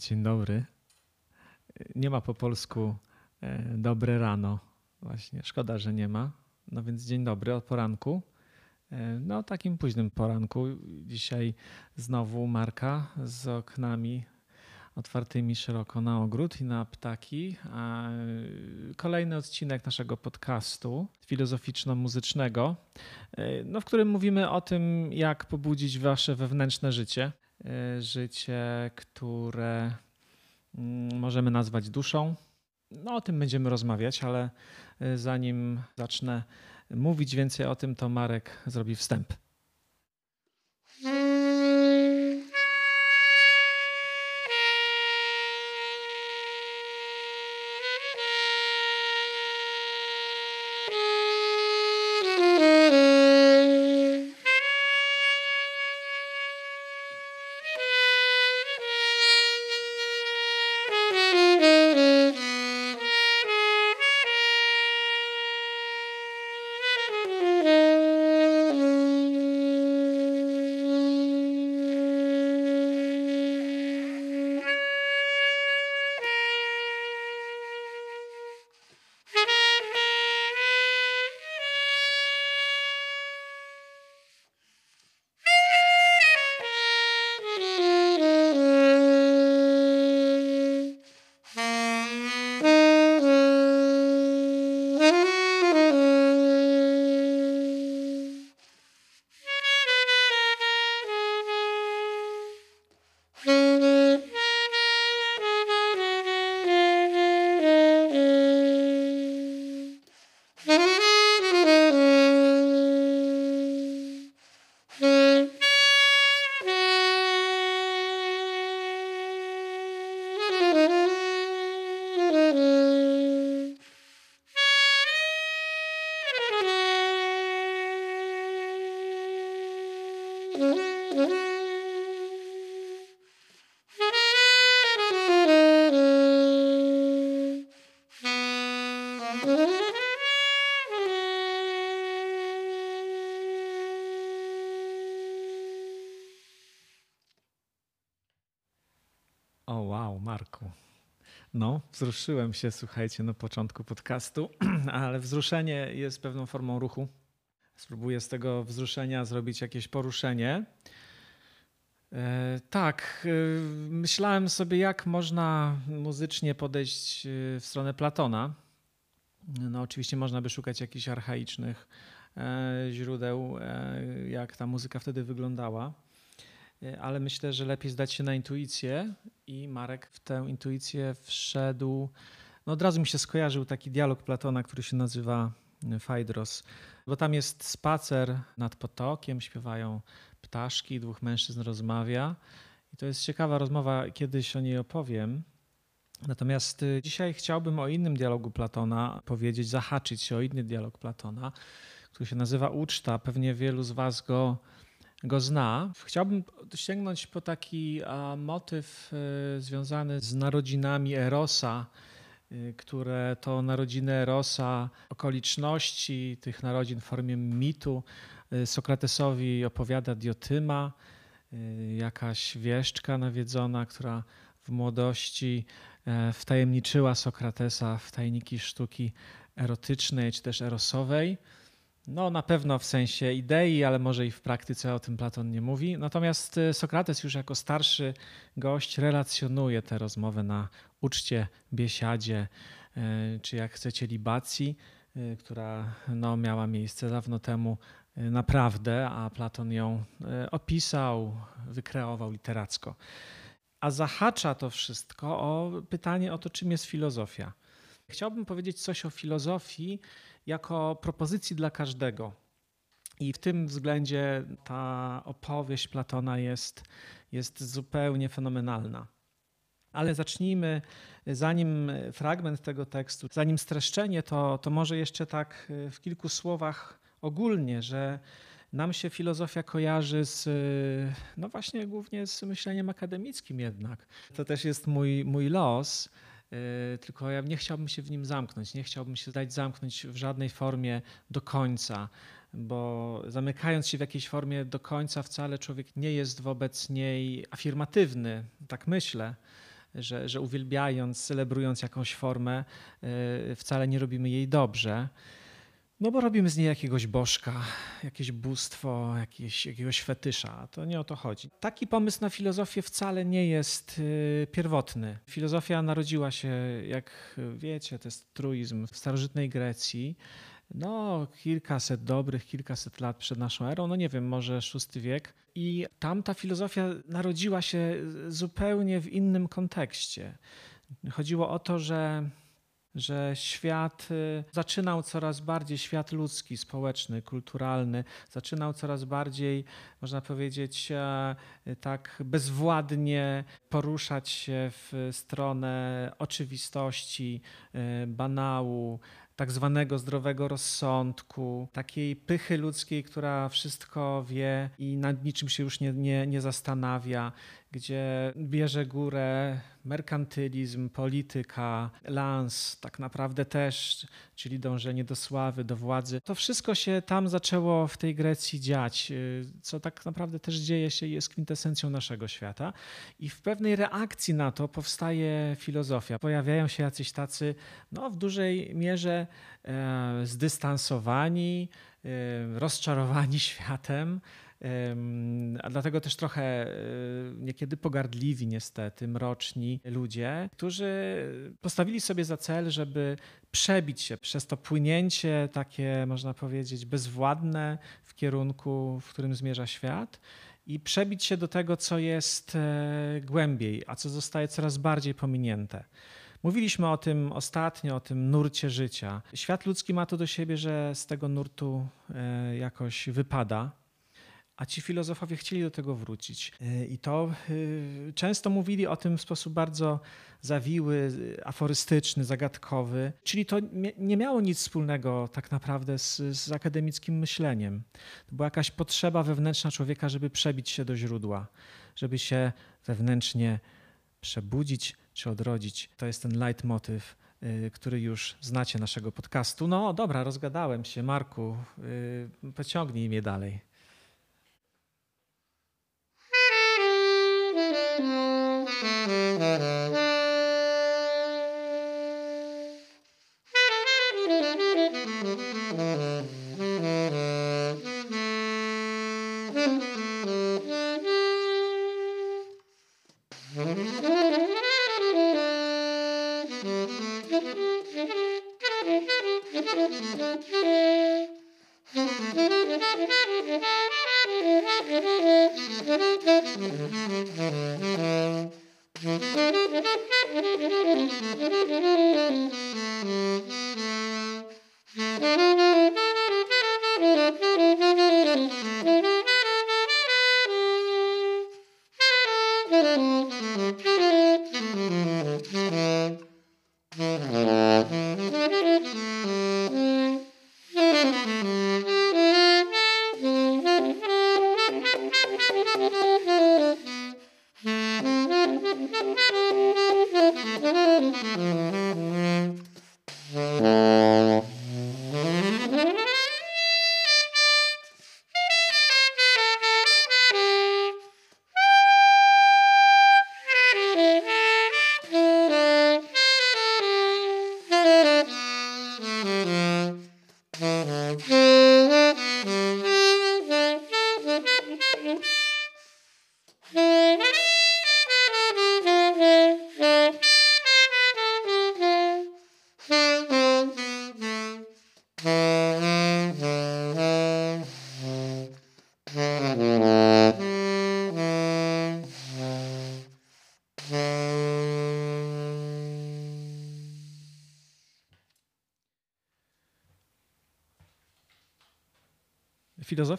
Dzień dobry. Nie ma po polsku e, dobre rano. Właśnie, szkoda, że nie ma. No więc dzień dobry od poranku. E, no, takim późnym poranku. Dzisiaj znowu Marka z oknami otwartymi szeroko na ogród i na ptaki. Kolejny odcinek naszego podcastu filozoficzno-muzycznego, e, no, w którym mówimy o tym, jak pobudzić wasze wewnętrzne życie. E, życie, które mm, możemy nazwać duszą. No, o tym będziemy rozmawiać, ale e, zanim zacznę mówić więcej o tym, to Marek zrobi wstęp. No, wzruszyłem się, słuchajcie, na początku podcastu, ale wzruszenie jest pewną formą ruchu. Spróbuję z tego wzruszenia zrobić jakieś poruszenie. E, tak, e, myślałem sobie, jak można muzycznie podejść e, w stronę Platona. No, oczywiście można by szukać jakichś archaicznych źródeł, jak ta muzyka wtedy wyglądała. E, ale myślę, że lepiej zdać się na intuicję i Marek w tę intuicję wszedł. No od razu mi się skojarzył taki dialog Platona, który się nazywa Fajdros, bo tam jest spacer nad potokiem, śpiewają ptaszki, dwóch mężczyzn rozmawia. I to jest ciekawa rozmowa, kiedyś o niej opowiem. Natomiast y, dzisiaj chciałbym o innym dialogu Platona powiedzieć, zahaczyć się o inny dialog Platona, który się nazywa Uczta. Pewnie wielu z Was go go zna. Chciałbym sięgnąć po taki motyw e, związany z narodzinami Erosa, e, które to narodziny Erosa, okoliczności tych narodzin w formie mitu e, Sokratesowi opowiada Diotyma, jakaś wieszczka nawiedzona, która w młodości wtajemniczyła Sokratesa w tajniki sztuki erotycznej czy też erosowej. No, na pewno w sensie idei, ale może i w praktyce o tym Platon nie mówi. Natomiast y, Sokrates już jako starszy gość relacjonuje tę rozmowę na uczcie, biesiadzie, y, czy jak chcecie libacji, y, która no, miała miejsce dawno temu naprawdę, a Platon ją opisał, wykreował literacko. A zahacza to wszystko o pytanie o to, czym jest filozofia. Chciałbym powiedzieć coś o filozofii, jako propozycji dla każdego. I w tym względzie ta opowieść Platona jest, jest zupełnie fenomenalna. Ale zacznijmy, zanim fragment tego tekstu, zanim streszczenie, to, to może jeszcze tak w kilku słowach ogólnie, że nam się filozofia kojarzy z, no właśnie głównie z myśleniem akademickim jednak. To też jest mój, mój los tylko ja nie chciałbym się w nim zamknąć, nie chciałbym się dać zamknąć w żadnej formie do końca, bo zamykając się w jakiejś formie do końca, wcale człowiek nie jest wobec niej afirmatywny, tak myślę. że, że uwielbiając, celebrując jakąś formę, wcale nie robimy jej dobrze. No bo robimy z niej jakiegoś bożka, jakieś bóstwo, jakieś, jakiegoś fetysza. To nie o to chodzi. Taki pomysł na filozofię wcale nie jest y, pierwotny. Filozofia narodziła się, jak wiecie, to jest truizm w starożytnej Grecji. No, kilkaset dobrych, kilkaset lat przed naszą erą, no nie wiem, może VI wiek. I tam ta filozofia narodziła się zupełnie w innym kontekście. Chodziło o to, że że świat y, zaczynał coraz bardziej, świat ludzki, społeczny, kulturalny, zaczynał coraz bardziej, można powiedzieć, e, tak bezwładnie poruszać się w stronę oczywistości, e, banału, tak zwanego zdrowego rozsądku, takiej pychy ludzkiej, która wszystko wie i nad niczym się już nie, nie, nie zastanawia, gdzie bierze górę merkantylizm, polityka, lans, tak naprawdę też, czyli dążenie do sławy, do władzy. To wszystko się tam zaczęło w tej Grecji dziać, y, co tak naprawdę też dzieje się i jest kwintesencją naszego świata. I w pewnej reakcji na to powstaje filozofia. Pojawiają się jacyś tacy, no w dużej mierze e, zdystansowani, e, rozczarowani światem, a dlatego też trochę e, niekiedy pogardliwi, niestety, mroczni ludzie, którzy postawili sobie za cel, żeby przebić się przez to płynięcie takie, można powiedzieć, bezwładne w kierunku, w którym zmierza świat i przebić się do tego, co jest e, głębiej, a co zostaje coraz bardziej pominięte. Mówiliśmy o tym ostatnio, o tym nurcie życia. Świat ludzki ma to do siebie, że z tego nurtu e, jakoś wypada a ci filozofowie chcieli do tego wrócić. E, I to e, często mówili o tym w sposób bardzo zawiły, aforystyczny, zagadkowy. Czyli to nie miało nic wspólnego tak naprawdę z, z akademickim myśleniem. To była jakaś potrzeba wewnętrzna człowieka, żeby przebić się do źródła, żeby się wewnętrznie przebudzić czy odrodzić. To jest ten leitmotiv e, który już znacie naszego podcastu. No dobra, rozgadałem się. Marku, pociągnij mnie dalej. Música Mm-hmm.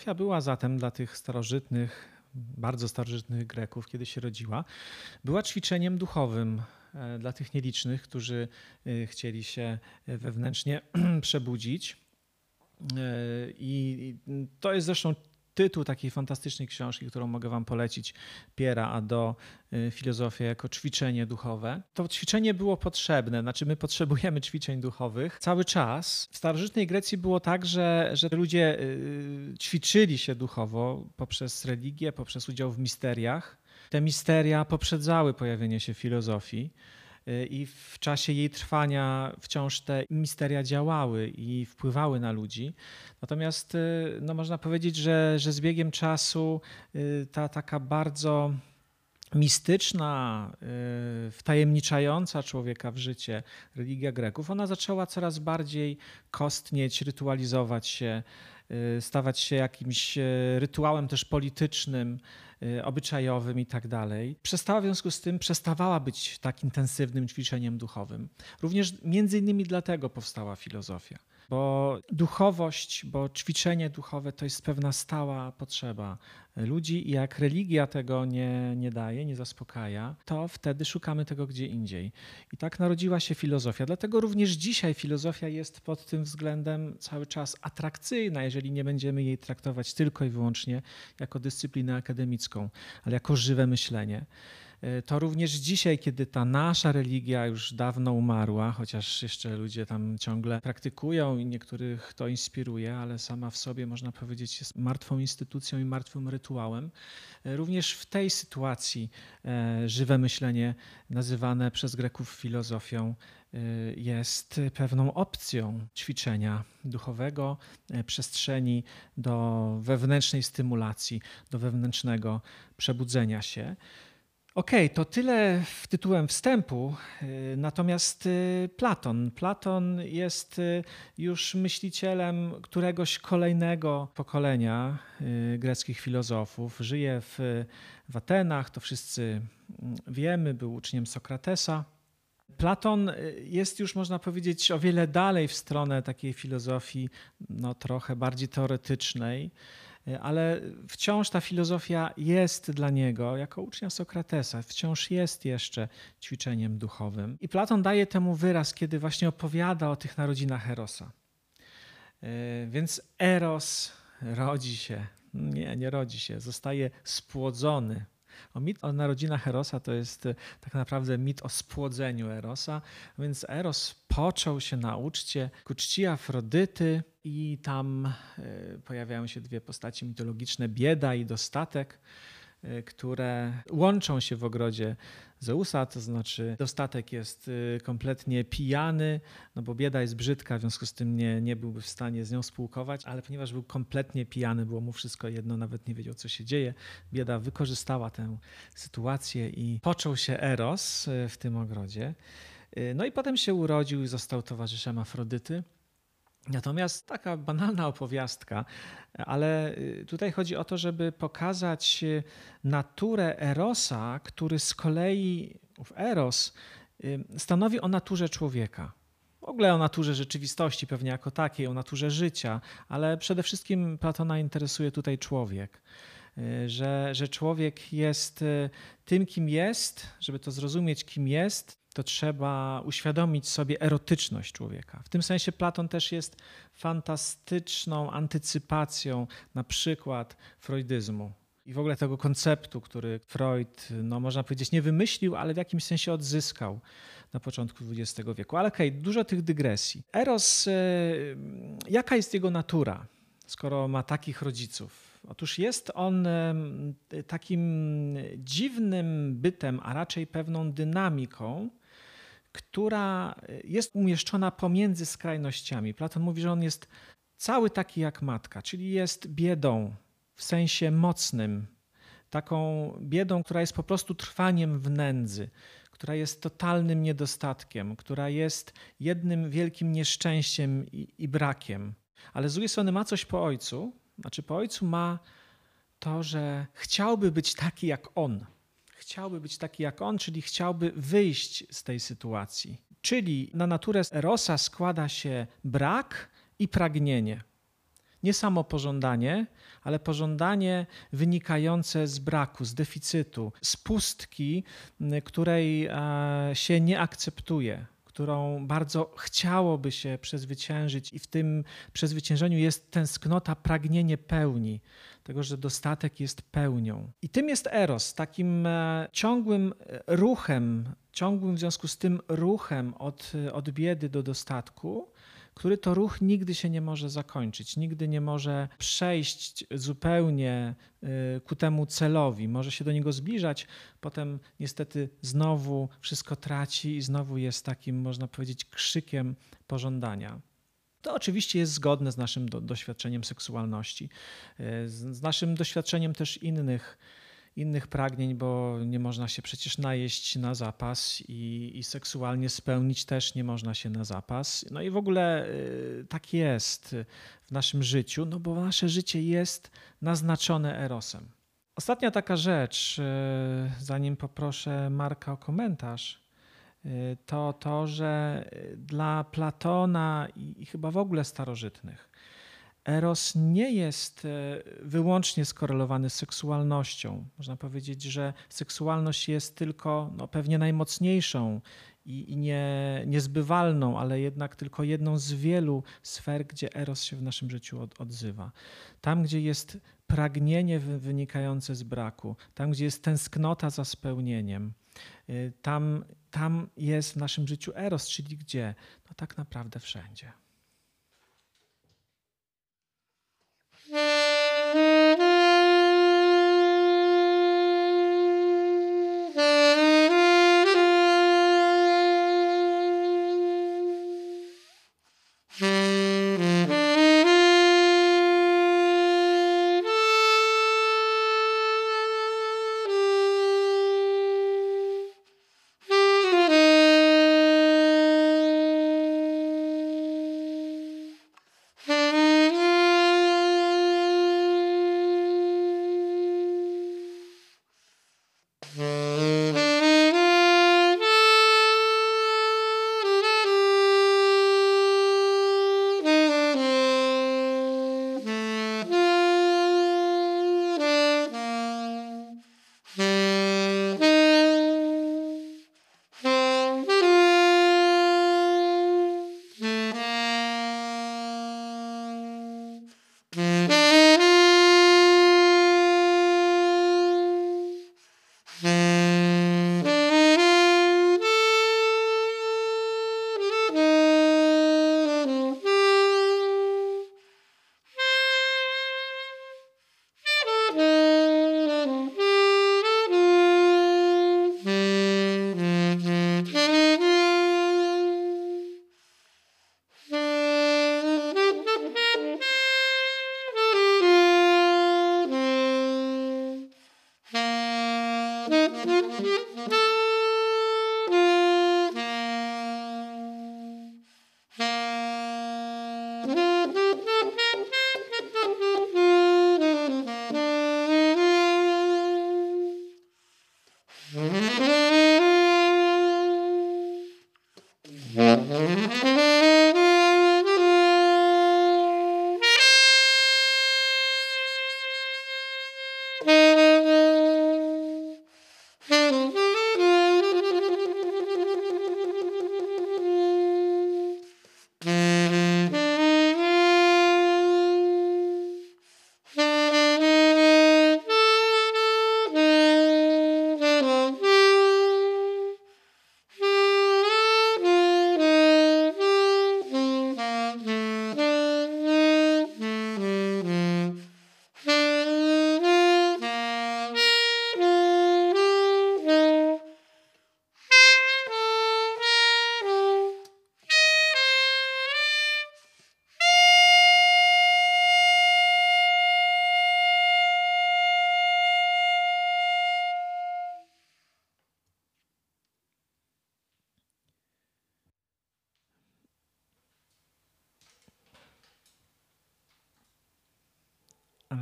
Filozofia była zatem dla tych starożytnych, bardzo starożytnych Greków, kiedy się rodziła, była ćwiczeniem duchowym e, dla tych nielicznych, którzy e, chcieli się wewnętrznie przebudzić. E, I to jest zresztą tytuł takiej fantastycznej książki, którą mogę Wam polecić, Piera a do y, filozofia jako ćwiczenie duchowe. To ćwiczenie było potrzebne, znaczy my potrzebujemy ćwiczeń duchowych cały czas. W starożytnej Grecji było tak, że, że ludzie y, ćwiczyli się duchowo poprzez religię, poprzez udział w misteriach. Te misteria poprzedzały pojawienie się filozofii. Y, I w czasie jej trwania wciąż te misteria działały i wpływały na ludzi. Natomiast y, no, można powiedzieć, że, że z biegiem czasu y, ta taka bardzo mistyczna, wtajemniczająca człowieka w życie religia Greków, ona zaczęła coraz bardziej kostnieć, rytualizować się, stawać się jakimś rytuałem też politycznym, Y, obyczajowym i tak dalej, przestała w związku z tym, przestawała być tak intensywnym ćwiczeniem duchowym. Również między innymi dlatego powstała filozofia bo duchowość, bo ćwiczenie duchowe to jest pewna stała potrzeba ludzi i jak religia tego nie, nie daje, nie zaspokaja, to wtedy szukamy tego gdzie indziej. I tak narodziła się filozofia. Dlatego również dzisiaj filozofia jest pod tym względem cały czas atrakcyjna, jeżeli nie będziemy jej traktować tylko i wyłącznie jako dyscyplinę akademicką, ale jako żywe myślenie. E, to również dzisiaj, kiedy ta nasza religia już dawno umarła, chociaż jeszcze ludzie tam ciągle praktykują i niektórych to inspiruje, ale sama w sobie można powiedzieć jest martwą instytucją i martwym rytuałem. E, również w tej sytuacji e, żywe myślenie, nazywane przez Greków filozofią, jest pewną opcją ćwiczenia duchowego, przestrzeni do wewnętrznej stymulacji, do wewnętrznego przebudzenia się. Okej, okay, to tyle w tytułem wstępu. Y, natomiast y, Platon. Platon jest y, już myślicielem któregoś kolejnego pokolenia greckich filozofów. Żyje w, w Atenach, to wszyscy mm, wiemy, był uczniem Sokratesa. Platon jest już, można powiedzieć, o wiele dalej w stronę takiej filozofii, no, trochę bardziej teoretycznej ale wciąż ta filozofia jest dla niego, jako ucznia Sokratesa, wciąż jest jeszcze ćwiczeniem duchowym. I Platon daje temu wyraz, kiedy właśnie opowiada o tych narodzinach Erosa. E, więc Eros rodzi się, nie, nie rodzi się, zostaje spłodzony o mit o narodzinach Erosa to jest e, tak naprawdę mit o spłodzeniu Erosa, więc Eros począł się na uczcie ku czci Afrodyty i tam e, pojawiają się dwie postaci mitologiczne, bieda i dostatek. Y, które łączą się w ogrodzie Zeusa, to znaczy dostatek jest y, kompletnie pijany, no bo bieda jest brzydka, w związku z tym nie, nie byłby w stanie z nią spółkować, ale ponieważ był kompletnie pijany, było mu wszystko jedno, nawet nie wiedział, co się dzieje, bieda wykorzystała tę sytuację i począł się Eros w tym ogrodzie. No i potem się urodził i został towarzyszem Afrodyty. Natomiast taka banalna opowiastka, ale y, tutaj chodzi o to, żeby pokazać y, naturę Erosa, który z kolei Eros y, stanowi o naturze człowieka. W ogóle o naturze rzeczywistości, pewnie jako takiej, o naturze życia, ale przede wszystkim Platona interesuje tutaj człowiek. Że, że człowiek jest tym, kim jest, żeby to zrozumieć, kim jest, to trzeba uświadomić sobie erotyczność człowieka. W tym sensie Platon też jest fantastyczną antycypacją na przykład freudyzmu i w ogóle tego konceptu, który Freud, no można powiedzieć, nie wymyślił, ale w jakimś sensie odzyskał na początku XX wieku. Ale okej, okay, dużo tych dygresji. Eros, e, jaka jest jego natura, skoro ma takich rodziców? Otóż jest on e, takim dziwnym bytem, a raczej pewną dynamiką, która jest umieszczona pomiędzy skrajnościami. Platon mówi, że on jest cały taki jak matka, czyli jest biedą w sensie mocnym, taką biedą, która jest po prostu trwaniem w nędzy, która jest totalnym niedostatkiem, która jest jednym wielkim nieszczęściem i, i brakiem. Ale z drugiej strony ma coś po ojcu, znaczy po ojcu ma to, że chciałby być taki jak on chciałby być taki jak on, czyli chciałby wyjść z tej sytuacji. Czyli na naturę Erosa składa się brak i pragnienie. Nie samo pożądanie, ale pożądanie wynikające z braku, z deficytu, z pustki, której e, się nie akceptuje, którą bardzo chciałoby się przezwyciężyć, i w tym przezwyciężeniu jest tęsknota, pragnienie pełni tego, że dostatek jest pełnią. I tym jest eros, takim e, ciągłym e, ruchem, ciągłym w związku z tym ruchem od, od biedy do dostatku, który to ruch nigdy się nie może zakończyć, nigdy nie może przejść zupełnie ku temu celowi. Może się do niego zbliżać, potem niestety znowu wszystko traci i znowu jest takim, można powiedzieć, krzykiem pożądania. To oczywiście jest zgodne z naszym do, doświadczeniem seksualności, y, z, z naszym doświadczeniem też innych innych pragnień, bo nie można się przecież najeść na zapas i, i seksualnie spełnić też nie można się na zapas. No i w ogóle y, tak jest w naszym życiu, no bo nasze życie jest naznaczone erosem. Ostatnia taka rzecz, y, zanim poproszę Marka o komentarz, to to, że dla Platona i chyba w ogóle starożytnych, Eros nie jest e, wyłącznie skorelowany z seksualnością. Można powiedzieć, że seksualność jest tylko no, pewnie najmocniejszą i, i nie, niezbywalną, ale jednak tylko jedną z wielu sfer, gdzie Eros się w naszym życiu od, odzywa. Tam, gdzie jest pragnienie wynikające z braku, tam, gdzie jest tęsknota za spełnieniem, tam, tam jest w naszym życiu Eros, czyli gdzie? No tak naprawdę wszędzie.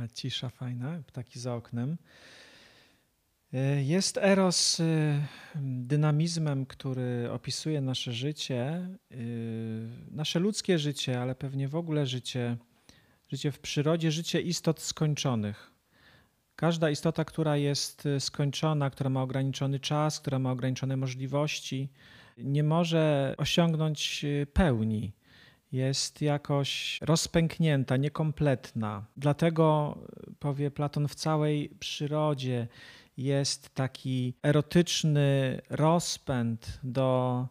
Cisza fajna, ptaki za oknem. E, jest Eros e, dynamizmem, który opisuje nasze życie, e, nasze ludzkie życie, ale pewnie w ogóle życie, życie w przyrodzie, życie istot skończonych. Każda istota, która jest skończona, która ma ograniczony czas, która ma ograniczone możliwości, nie może osiągnąć pełni jest jakoś rozpęknięta, niekompletna. Dlatego, powie Platon, w całej przyrodzie jest taki erotyczny rozpęd do,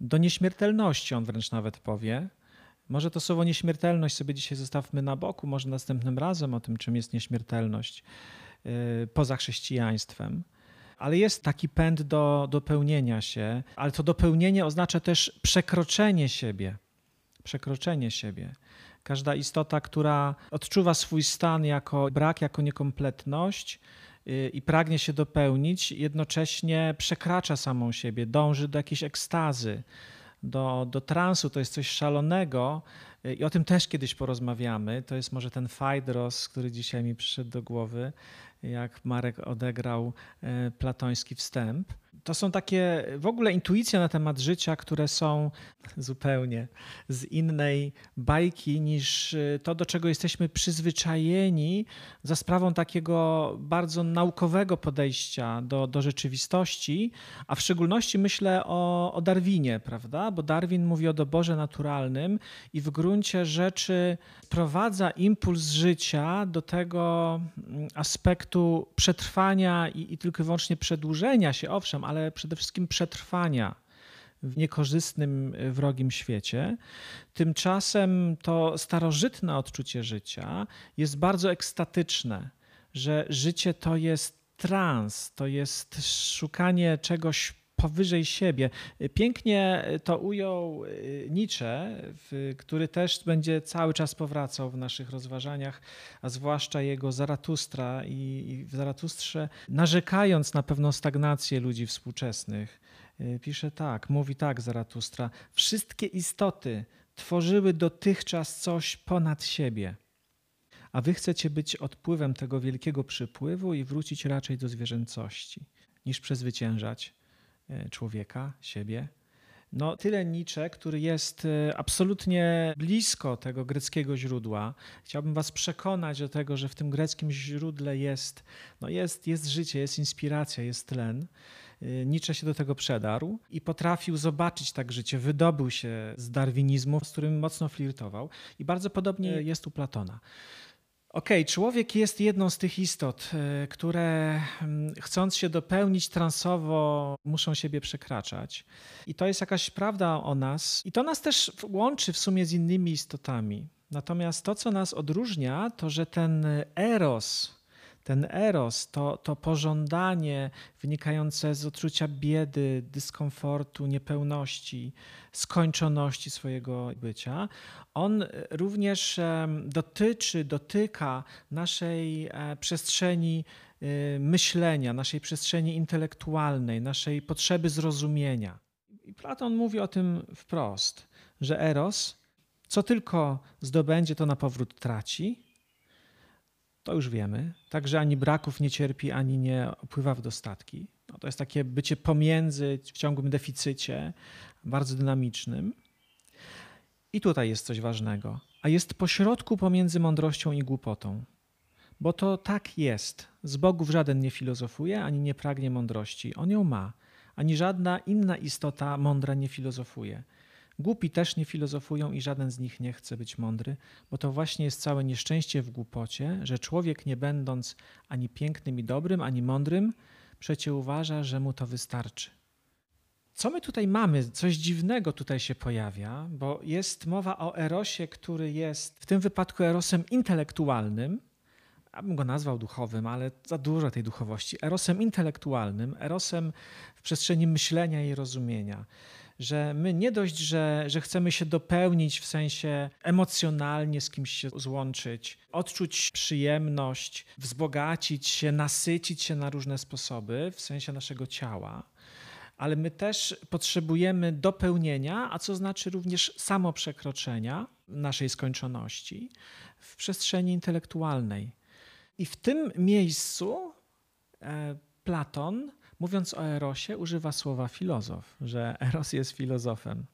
do nieśmiertelności, on wręcz nawet powie. Może to słowo nieśmiertelność sobie dzisiaj zostawmy na boku, może następnym razem o tym, czym jest nieśmiertelność yy, poza chrześcijaństwem. Ale jest taki pęd do dopełnienia się, ale to dopełnienie oznacza też przekroczenie siebie. Przekroczenie siebie. Każda istota, która odczuwa swój stan jako brak, jako niekompletność, yy, i pragnie się dopełnić, jednocześnie przekracza samą siebie, dąży do jakiejś ekstazy, do, do transu, to jest coś szalonego i o tym też kiedyś porozmawiamy. To jest może ten Fajdros, który dzisiaj mi przyszedł do głowy, jak Marek odegrał e, platoński wstęp to są takie w ogóle intuicje na temat życia, które są zupełnie z innej bajki niż y, to, do czego jesteśmy przyzwyczajeni za sprawą takiego bardzo naukowego podejścia do, do rzeczywistości, a w szczególności myślę o, o Darwinie, prawda? Bo Darwin mówi o doborze naturalnym i w gruncie rzeczy prowadza impuls życia do tego mm, aspektu przetrwania i, i tylko i wyłącznie przedłużenia się, owszem, ale przede wszystkim przetrwania w niekorzystnym, wrogim świecie. Tymczasem to starożytne odczucie życia jest bardzo ekstatyczne, że życie to jest trans, to jest szukanie czegoś powyżej siebie. Pięknie to ujął Nietzsche, który też będzie cały czas powracał w naszych rozważaniach, a zwłaszcza jego Zaratustra i w Zaratustrze, narzekając na pewną stagnację ludzi współczesnych. Pisze tak, mówi tak Zaratustra: Wszystkie istoty tworzyły dotychczas coś ponad siebie. A wy chcecie być odpływem tego wielkiego przypływu i wrócić raczej do zwierzęcości, niż przezwyciężać człowieka, siebie. No, tyle Nietzsche, który jest e, absolutnie blisko tego greckiego źródła. Chciałbym Was przekonać do tego, że w tym greckim źródle jest, no jest, jest życie, jest inspiracja, jest tlen. E, Nietzsche się do tego przedarł i potrafił zobaczyć tak życie, wydobył się z darwinizmu, z którym mocno flirtował. I bardzo podobnie jest u Platona. Okej, okay, człowiek jest jedną z tych istot, e, które mm, chcąc się dopełnić transowo, muszą siebie przekraczać. I to jest jakaś prawda o nas. I to nas też łączy w sumie z innymi istotami. Natomiast to, co nas odróżnia, to że ten eros, ten eros, to, to pożądanie wynikające z odczucia biedy, dyskomfortu, niepełności, skończoności swojego bycia, on również dotyczy, dotyka naszej e, przestrzeni e, myślenia, naszej przestrzeni intelektualnej, naszej potrzeby zrozumienia. I Platon mówi o tym wprost, że eros, co tylko zdobędzie, to na powrót traci to już wiemy. Także ani braków nie cierpi, ani nie opływa w dostatki. No to jest takie bycie pomiędzy w ciągłym deficycie, bardzo dynamicznym. I tutaj jest coś ważnego. A jest pośrodku pomiędzy mądrością i głupotą. Bo to tak jest. Z bogów żaden nie filozofuje, ani nie pragnie mądrości. On ją ma. Ani żadna inna istota mądra nie filozofuje. Głupi też nie filozofują i żaden z nich nie chce być mądry, bo to właśnie jest całe nieszczęście w głupocie, że człowiek nie będąc ani pięknym i dobrym, ani mądrym, przecie uważa, że mu to wystarczy. Co my tutaj mamy? Coś dziwnego tutaj się pojawia, bo jest mowa o erosie, który jest w tym wypadku erosem intelektualnym, ja bym go nazwał duchowym, ale za dużo tej duchowości. Erosem intelektualnym, erosem w przestrzeni myślenia i rozumienia że my nie dość, że, że chcemy się dopełnić w sensie emocjonalnie z kimś się złączyć, odczuć przyjemność, wzbogacić się, nasycić się na różne sposoby w sensie naszego ciała, ale my też potrzebujemy dopełnienia, a co znaczy również samoprzekroczenia naszej skończoności w przestrzeni intelektualnej. I w tym miejscu e, Platon mówiąc o Erosie, używa słowa filozof, że Eros jest filozofem.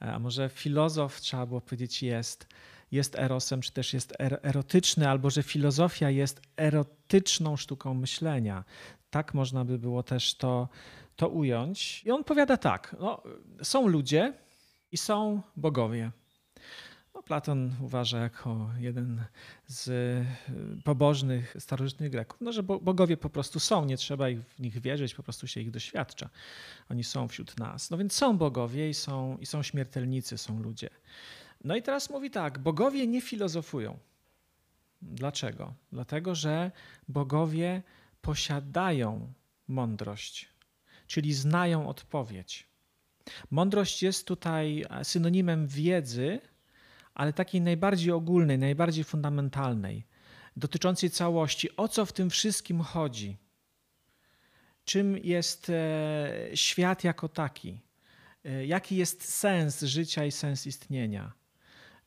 A może filozof, trzeba było powiedzieć, jest, jest Erosem, czy też jest er erotyczny, albo że filozofia jest erotyczną sztuką myślenia. Tak można by było też to, to ująć. I on powiada tak: no, są ludzie i są bogowie. No, Platon uważa jako jeden z y, pobożnych starożytnych Greków, no, że bogowie po prostu są, nie trzeba ich, w nich wierzyć, po prostu się ich doświadcza. Oni są wśród nas. No więc są bogowie i są, i są śmiertelnicy, są ludzie. No i teraz mówi tak: bogowie nie filozofują. Dlaczego? Dlatego, że bogowie posiadają mądrość, czyli znają odpowiedź. Mądrość jest tutaj synonimem wiedzy, ale takiej najbardziej ogólnej, najbardziej fundamentalnej, dotyczącej całości. O co w tym wszystkim chodzi? Czym jest e, świat jako taki? E, jaki jest sens życia i sens istnienia?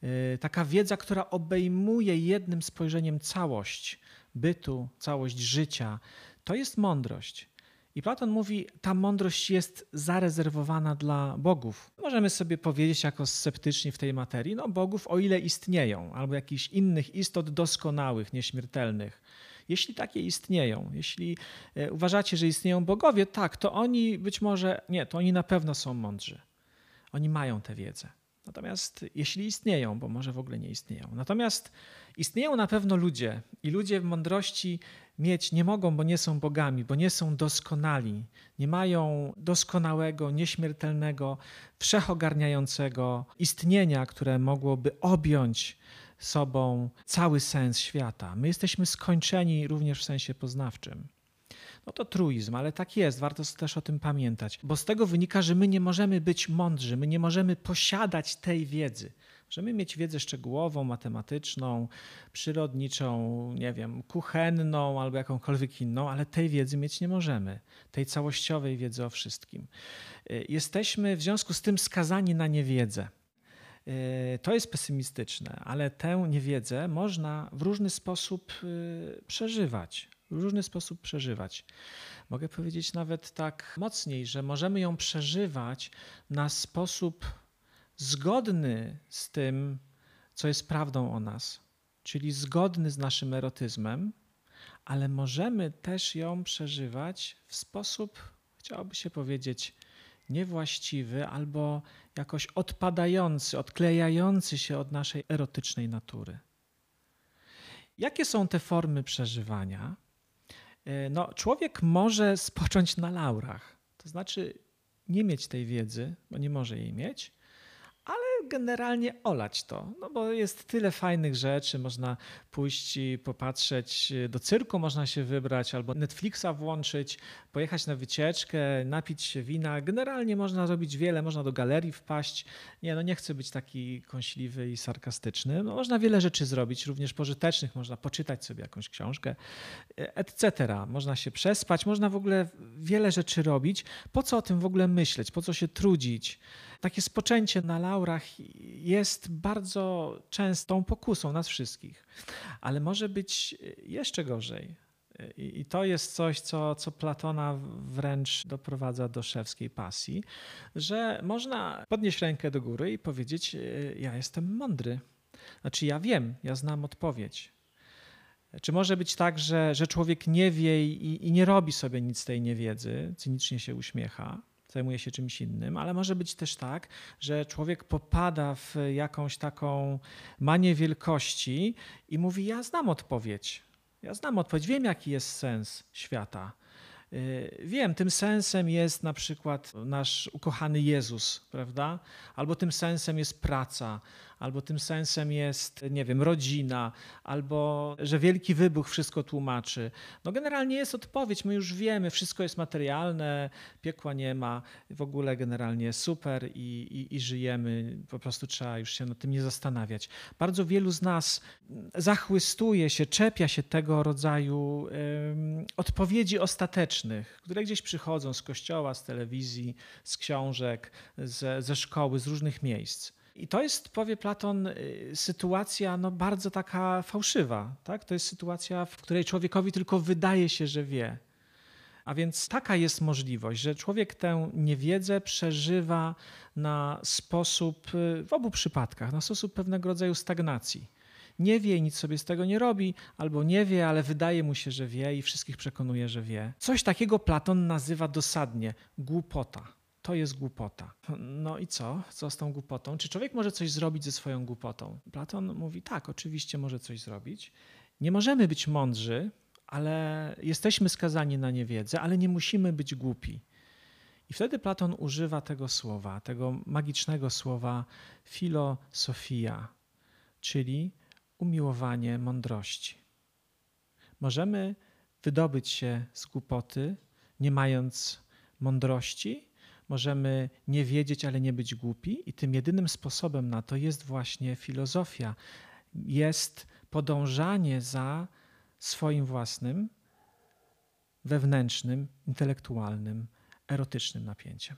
E, taka wiedza, która obejmuje jednym spojrzeniem całość bytu, całość życia, to jest mądrość. I Platon mówi, ta mądrość jest zarezerwowana dla bogów. Możemy sobie powiedzieć jako sceptyczni w tej materii, no bogów o ile istnieją, albo jakichś innych istot doskonałych, nieśmiertelnych. Jeśli takie istnieją, jeśli e, uważacie, że istnieją bogowie, tak, to oni być może, nie, to oni na pewno są mądrzy. Oni mają tę wiedzę. Natomiast jeśli istnieją, bo może w ogóle nie istnieją, natomiast istnieją na pewno ludzie i ludzie w mądrości mieć nie mogą, bo nie są bogami, bo nie są doskonali, nie mają doskonałego, nieśmiertelnego, wszechogarniającego istnienia, które mogłoby objąć sobą cały sens świata. My jesteśmy skończeni również w sensie poznawczym. No to truizm, ale tak jest, warto też o tym pamiętać, bo z tego wynika, że my nie możemy być mądrzy, my nie możemy posiadać tej wiedzy. Możemy mieć wiedzę szczegółową, matematyczną, przyrodniczą, nie wiem, kuchenną albo jakąkolwiek inną, ale tej wiedzy mieć nie możemy, tej całościowej wiedzy o wszystkim. Y, jesteśmy w związku z tym skazani na niewiedzę. Y, to jest pesymistyczne, ale tę niewiedzę można w różny sposób y, przeżywać. W różny sposób przeżywać. Mogę powiedzieć nawet tak mocniej, że możemy ją przeżywać na sposób zgodny z tym, co jest prawdą o nas, czyli zgodny z naszym erotyzmem, ale możemy też ją przeżywać w sposób, chciałoby się powiedzieć, niewłaściwy albo jakoś odpadający, odklejający się od naszej erotycznej natury. Jakie są te formy przeżywania? E, no, człowiek może spocząć na laurach, to znaczy nie mieć tej wiedzy, bo nie może jej mieć, generalnie olać to, no bo jest tyle fajnych rzeczy, można pójść i popatrzeć do cyrku, można się wybrać albo Netflixa włączyć, pojechać na wycieczkę, napić się wina. Generalnie można zrobić wiele, można do galerii wpaść. Nie, no nie chcę być taki kąśliwy i sarkastyczny. No, można wiele rzeczy zrobić, również pożytecznych, można poczytać sobie jakąś książkę, etc. Można się przespać, można w ogóle wiele rzeczy robić. Po co o tym w ogóle myśleć? Po co się trudzić? Takie spoczęcie na laurach jest bardzo częstą pokusą nas wszystkich, ale może być jeszcze gorzej. I to jest coś, co, co Platona wręcz doprowadza do szewskiej pasji, że można podnieść rękę do góry i powiedzieć: Ja jestem mądry. Znaczy, ja wiem, ja znam odpowiedź. Czy może być tak, że, że człowiek nie wie i, i nie robi sobie nic z tej niewiedzy, cynicznie się uśmiecha, zajmuje się czymś innym, ale może być też tak, że człowiek popada w jakąś taką manię wielkości i mówi: Ja znam odpowiedź. Ja znam odpowiedź, wiem, jaki jest sens świata. Y, wiem, tym sensem jest na przykład nasz ukochany Jezus, prawda? Albo tym sensem jest praca, albo tym sensem jest, nie wiem, rodzina, albo że wielki wybuch wszystko tłumaczy. No generalnie jest odpowiedź, my już wiemy, wszystko jest materialne, piekła nie ma, w ogóle generalnie super i, i, i żyjemy, po prostu trzeba już się nad tym nie zastanawiać. Bardzo wielu z nas zachłystuje się, czepia się tego rodzaju um, odpowiedzi ostatecznych, które gdzieś przychodzą z kościoła, z telewizji, z książek, ze, ze szkoły, z różnych miejsc. I to jest, powie Platon, y, sytuacja no, bardzo taka fałszywa. Tak? To jest sytuacja, w której człowiekowi tylko wydaje się, że wie. A więc taka jest możliwość, że człowiek tę niewiedzę przeżywa na sposób, y, w obu przypadkach, na sposób pewnego rodzaju stagnacji. Nie wie i nic sobie z tego nie robi, albo nie wie, ale wydaje mu się, że wie i wszystkich przekonuje, że wie. Coś takiego Platon nazywa dosadnie głupota to jest głupota. No i co? Co z tą głupotą? Czy człowiek może coś zrobić ze swoją głupotą? Platon mówi: tak, oczywiście może coś zrobić. Nie możemy być mądrzy, ale jesteśmy skazani na niewiedzę, ale nie musimy być głupi. I wtedy Platon używa tego słowa, tego magicznego słowa filosofia, czyli umiłowanie mądrości. Możemy wydobyć się z głupoty, nie mając mądrości, możemy nie wiedzieć, ale nie być głupi, i tym jedynym sposobem na to jest właśnie filozofia. Jest podążanie za swoim własnym, wewnętrznym, intelektualnym, erotycznym napięciem.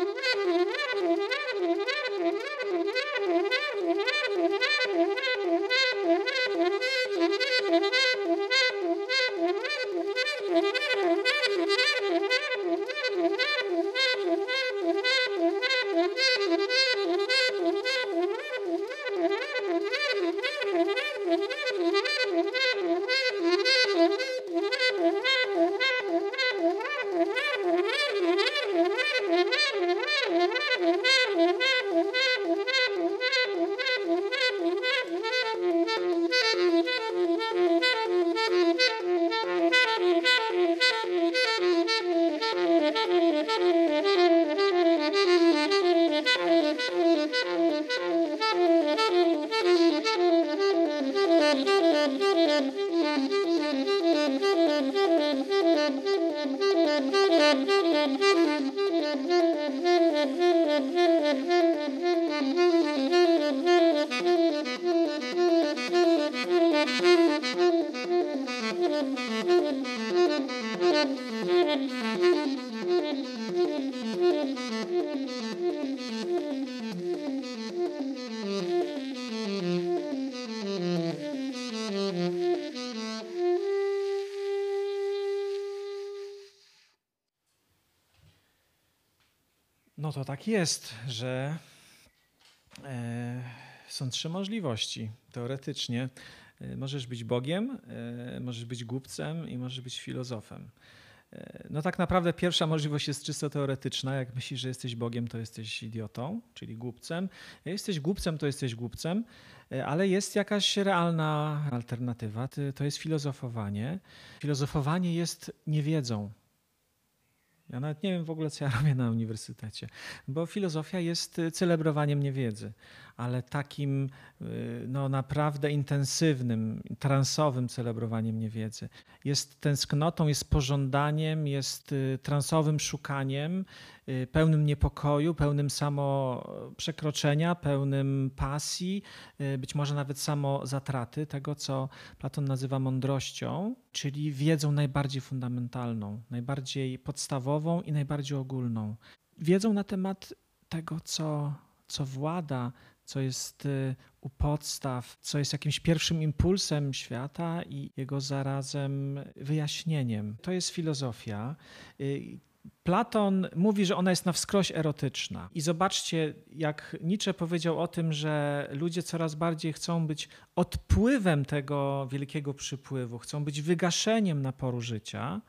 Mm-hmm. No to tak jest, że e, są trzy możliwości. Teoretycznie e, możesz być Bogiem, e, możesz być głupcem i możesz być filozofem. No tak naprawdę pierwsza możliwość jest czysto teoretyczna. Jak myślisz, że jesteś Bogiem, to jesteś idiotą, czyli głupcem. Jak jesteś głupcem, to jesteś głupcem, ale jest jakaś realna alternatywa. To jest filozofowanie. Filozofowanie jest niewiedzą. Ja nawet nie wiem w ogóle, co ja robię na uniwersytecie, bo filozofia jest celebrowaniem niewiedzy, ale takim y, no, naprawdę intensywnym, transowym celebrowaniem niewiedzy. Jest tęsknotą, jest pożądaniem, jest y, transowym szukaniem, pełnym niepokoju, pełnym samo przekroczenia, pełnym pasji, być może nawet samo zatraty tego, co Platon nazywa mądrością, czyli wiedzą najbardziej fundamentalną, najbardziej podstawową i najbardziej ogólną. Wiedzą na temat tego, co, co włada, co jest y, u podstaw, co jest jakimś pierwszym impulsem świata i jego zarazem wyjaśnieniem. To jest filozofia. Y, Platon mówi, że ona jest na wskroś erotyczna. I zobaczcie, jak Nietzsche powiedział o tym, że ludzie coraz bardziej chcą być odpływem tego wielkiego przypływu, chcą być wygaszeniem naporu życia,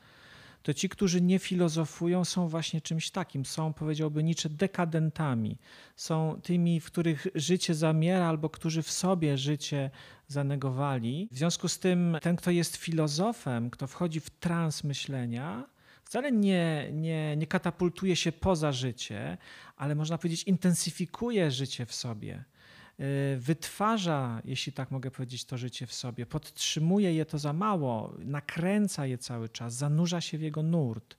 to ci, którzy nie filozofują, są właśnie czymś takim. Są, powiedziałby Nietzsche, dekadentami. Są tymi, w których życie zamiera, albo którzy w sobie życie zanegowali. W związku z tym, ten, kto jest filozofem, kto wchodzi w trans myślenia, wcale nie, nie, nie katapultuje się poza życie, ale można powiedzieć, intensyfikuje życie w sobie. Y, wytwarza, jeśli tak mogę powiedzieć, to życie w sobie, podtrzymuje je to za mało, nakręca je cały czas, zanurza się w jego nurt.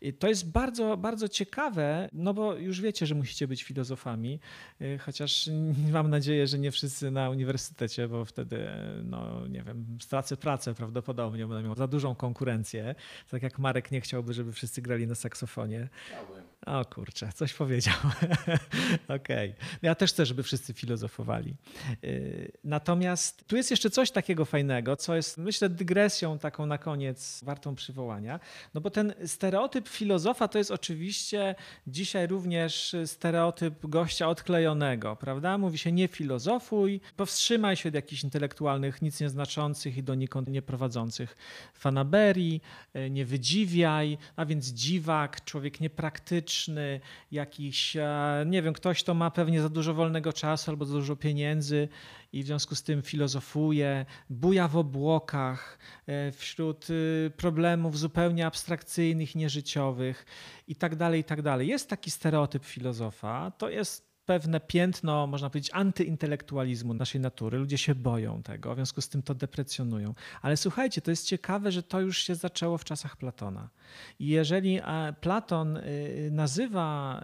I to jest bardzo, bardzo ciekawe, no bo już wiecie, że musicie być filozofami, y, chociaż mam nadzieję, że nie wszyscy na uniwersytecie, bo wtedy, no nie wiem, stracę pracę prawdopodobnie, będę miał za dużą konkurencję. Tak jak Marek nie chciałby, żeby wszyscy grali na saksofonie. Chciałbym. O kurczę, coś powiedział. Okej. Okay. Ja też chcę, żeby wszyscy filozofowali. Y, natomiast tu jest jeszcze coś takiego fajnego, co jest, myślę, dygresją taką na koniec wartą przywołania. No bo ten stereotyp filozofa to jest oczywiście dzisiaj również stereotyp gościa odklejonego, prawda? Mówi się nie filozofuj, powstrzymaj się od jakichś intelektualnych, nic nieznaczących i donikąd nieprowadzących fanaberii, y, nie wydziwiaj, a więc dziwak, człowiek niepraktyczny, jakiś, e, nie wiem, ktoś, kto ma pewnie za dużo wolnego czasu albo za dużo pieniędzy i w związku z tym filozofuje, buja w obłokach, e, wśród y, problemów zupełnie abstrakcyjnych, nieżyciowych i tak dalej, i tak dalej. Jest taki stereotyp filozofa, to jest pewne piętno, można powiedzieć, antyintelektualizmu naszej natury. Ludzie się boją tego, w związku z tym to deprecjonują. Ale słuchajcie, to jest ciekawe, że to już się zaczęło w czasach Platona. I jeżeli Platon y, nazywa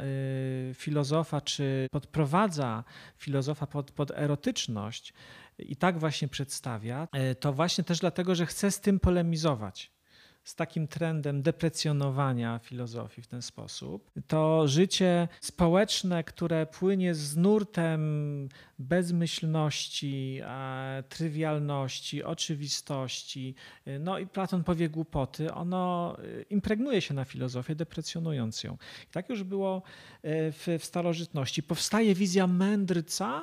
y, filozofa, czy podprowadza filozofa pod, pod erotyczność, i tak właśnie przedstawia, e, to właśnie też dlatego, że chce z tym polemizować z takim trendem deprecjonowania filozofii w ten sposób. To życie społeczne, które płynie z nurtem bezmyślności, trywialności, oczywistości, no i Platon powie głupoty, ono y, impregnuje się na filozofię, deprecjonując ją. I tak już było w, w starożytności. Powstaje wizja mędrca,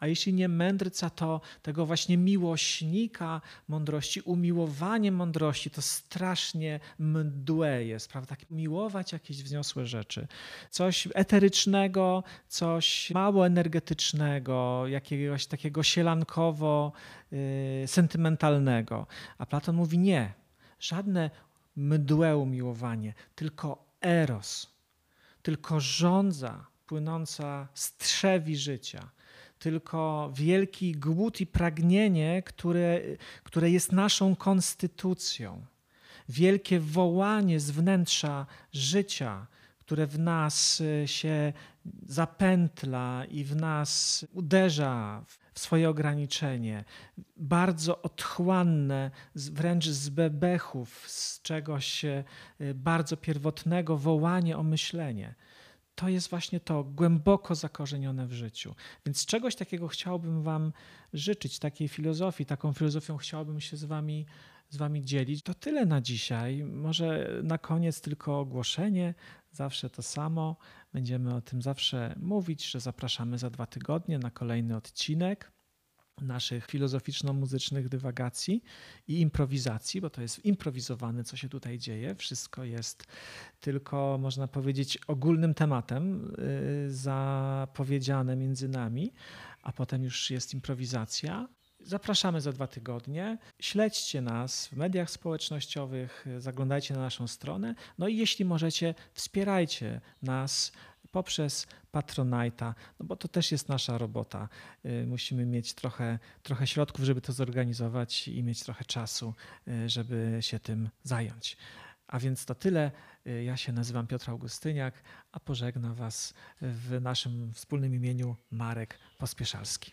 a jeśli nie mędrca, to tego właśnie miłośnika mądrości, umiłowanie mądrości, to strasznie mdłe jest, prawda? Tak miłować jakieś wzniosłe rzeczy. Coś eterycznego, coś mało energetycznego, jakiegoś takiego sielankowo yy, sentymentalnego. A Platon mówi nie, żadne mdłe umiłowanie, tylko eros, tylko żądza płynąca z trzewi życia tylko wielki głód i pragnienie, które, które jest naszą konstytucją. Wielkie wołanie z wnętrza życia, które w nas y, się zapętla i w nas uderza w swoje ograniczenie. Bardzo otchłanne, wręcz z bebechów, z czegoś y, bardzo pierwotnego wołanie o myślenie to jest właśnie to głęboko zakorzenione w życiu. Więc czegoś takiego chciałbym Wam życzyć, takiej filozofii, taką filozofią chciałbym się z Wami, z wami dzielić. To tyle na dzisiaj. Może na koniec tylko ogłoszenie, zawsze to samo. Będziemy o tym zawsze mówić, że zapraszamy za dwa tygodnie na kolejny odcinek naszych filozoficzno-muzycznych dywagacji i improwizacji, bo to jest improwizowane, co się tutaj dzieje. Wszystko jest tylko, można powiedzieć, ogólnym tematem y, zapowiedziane między nami, a potem już jest improwizacja. Zapraszamy za dwa tygodnie. Śledźcie nas w mediach społecznościowych, zaglądajcie na naszą stronę. No i jeśli możecie, wspierajcie nas poprzez Patronite'a, no bo to też jest nasza robota. Y, musimy mieć trochę, trochę środków, żeby to zorganizować i mieć trochę czasu, y, żeby się tym zająć. A więc to tyle. Y, ja się nazywam Piotr Augustyniak, a pożegna Was w naszym wspólnym imieniu Marek Pospieszalski.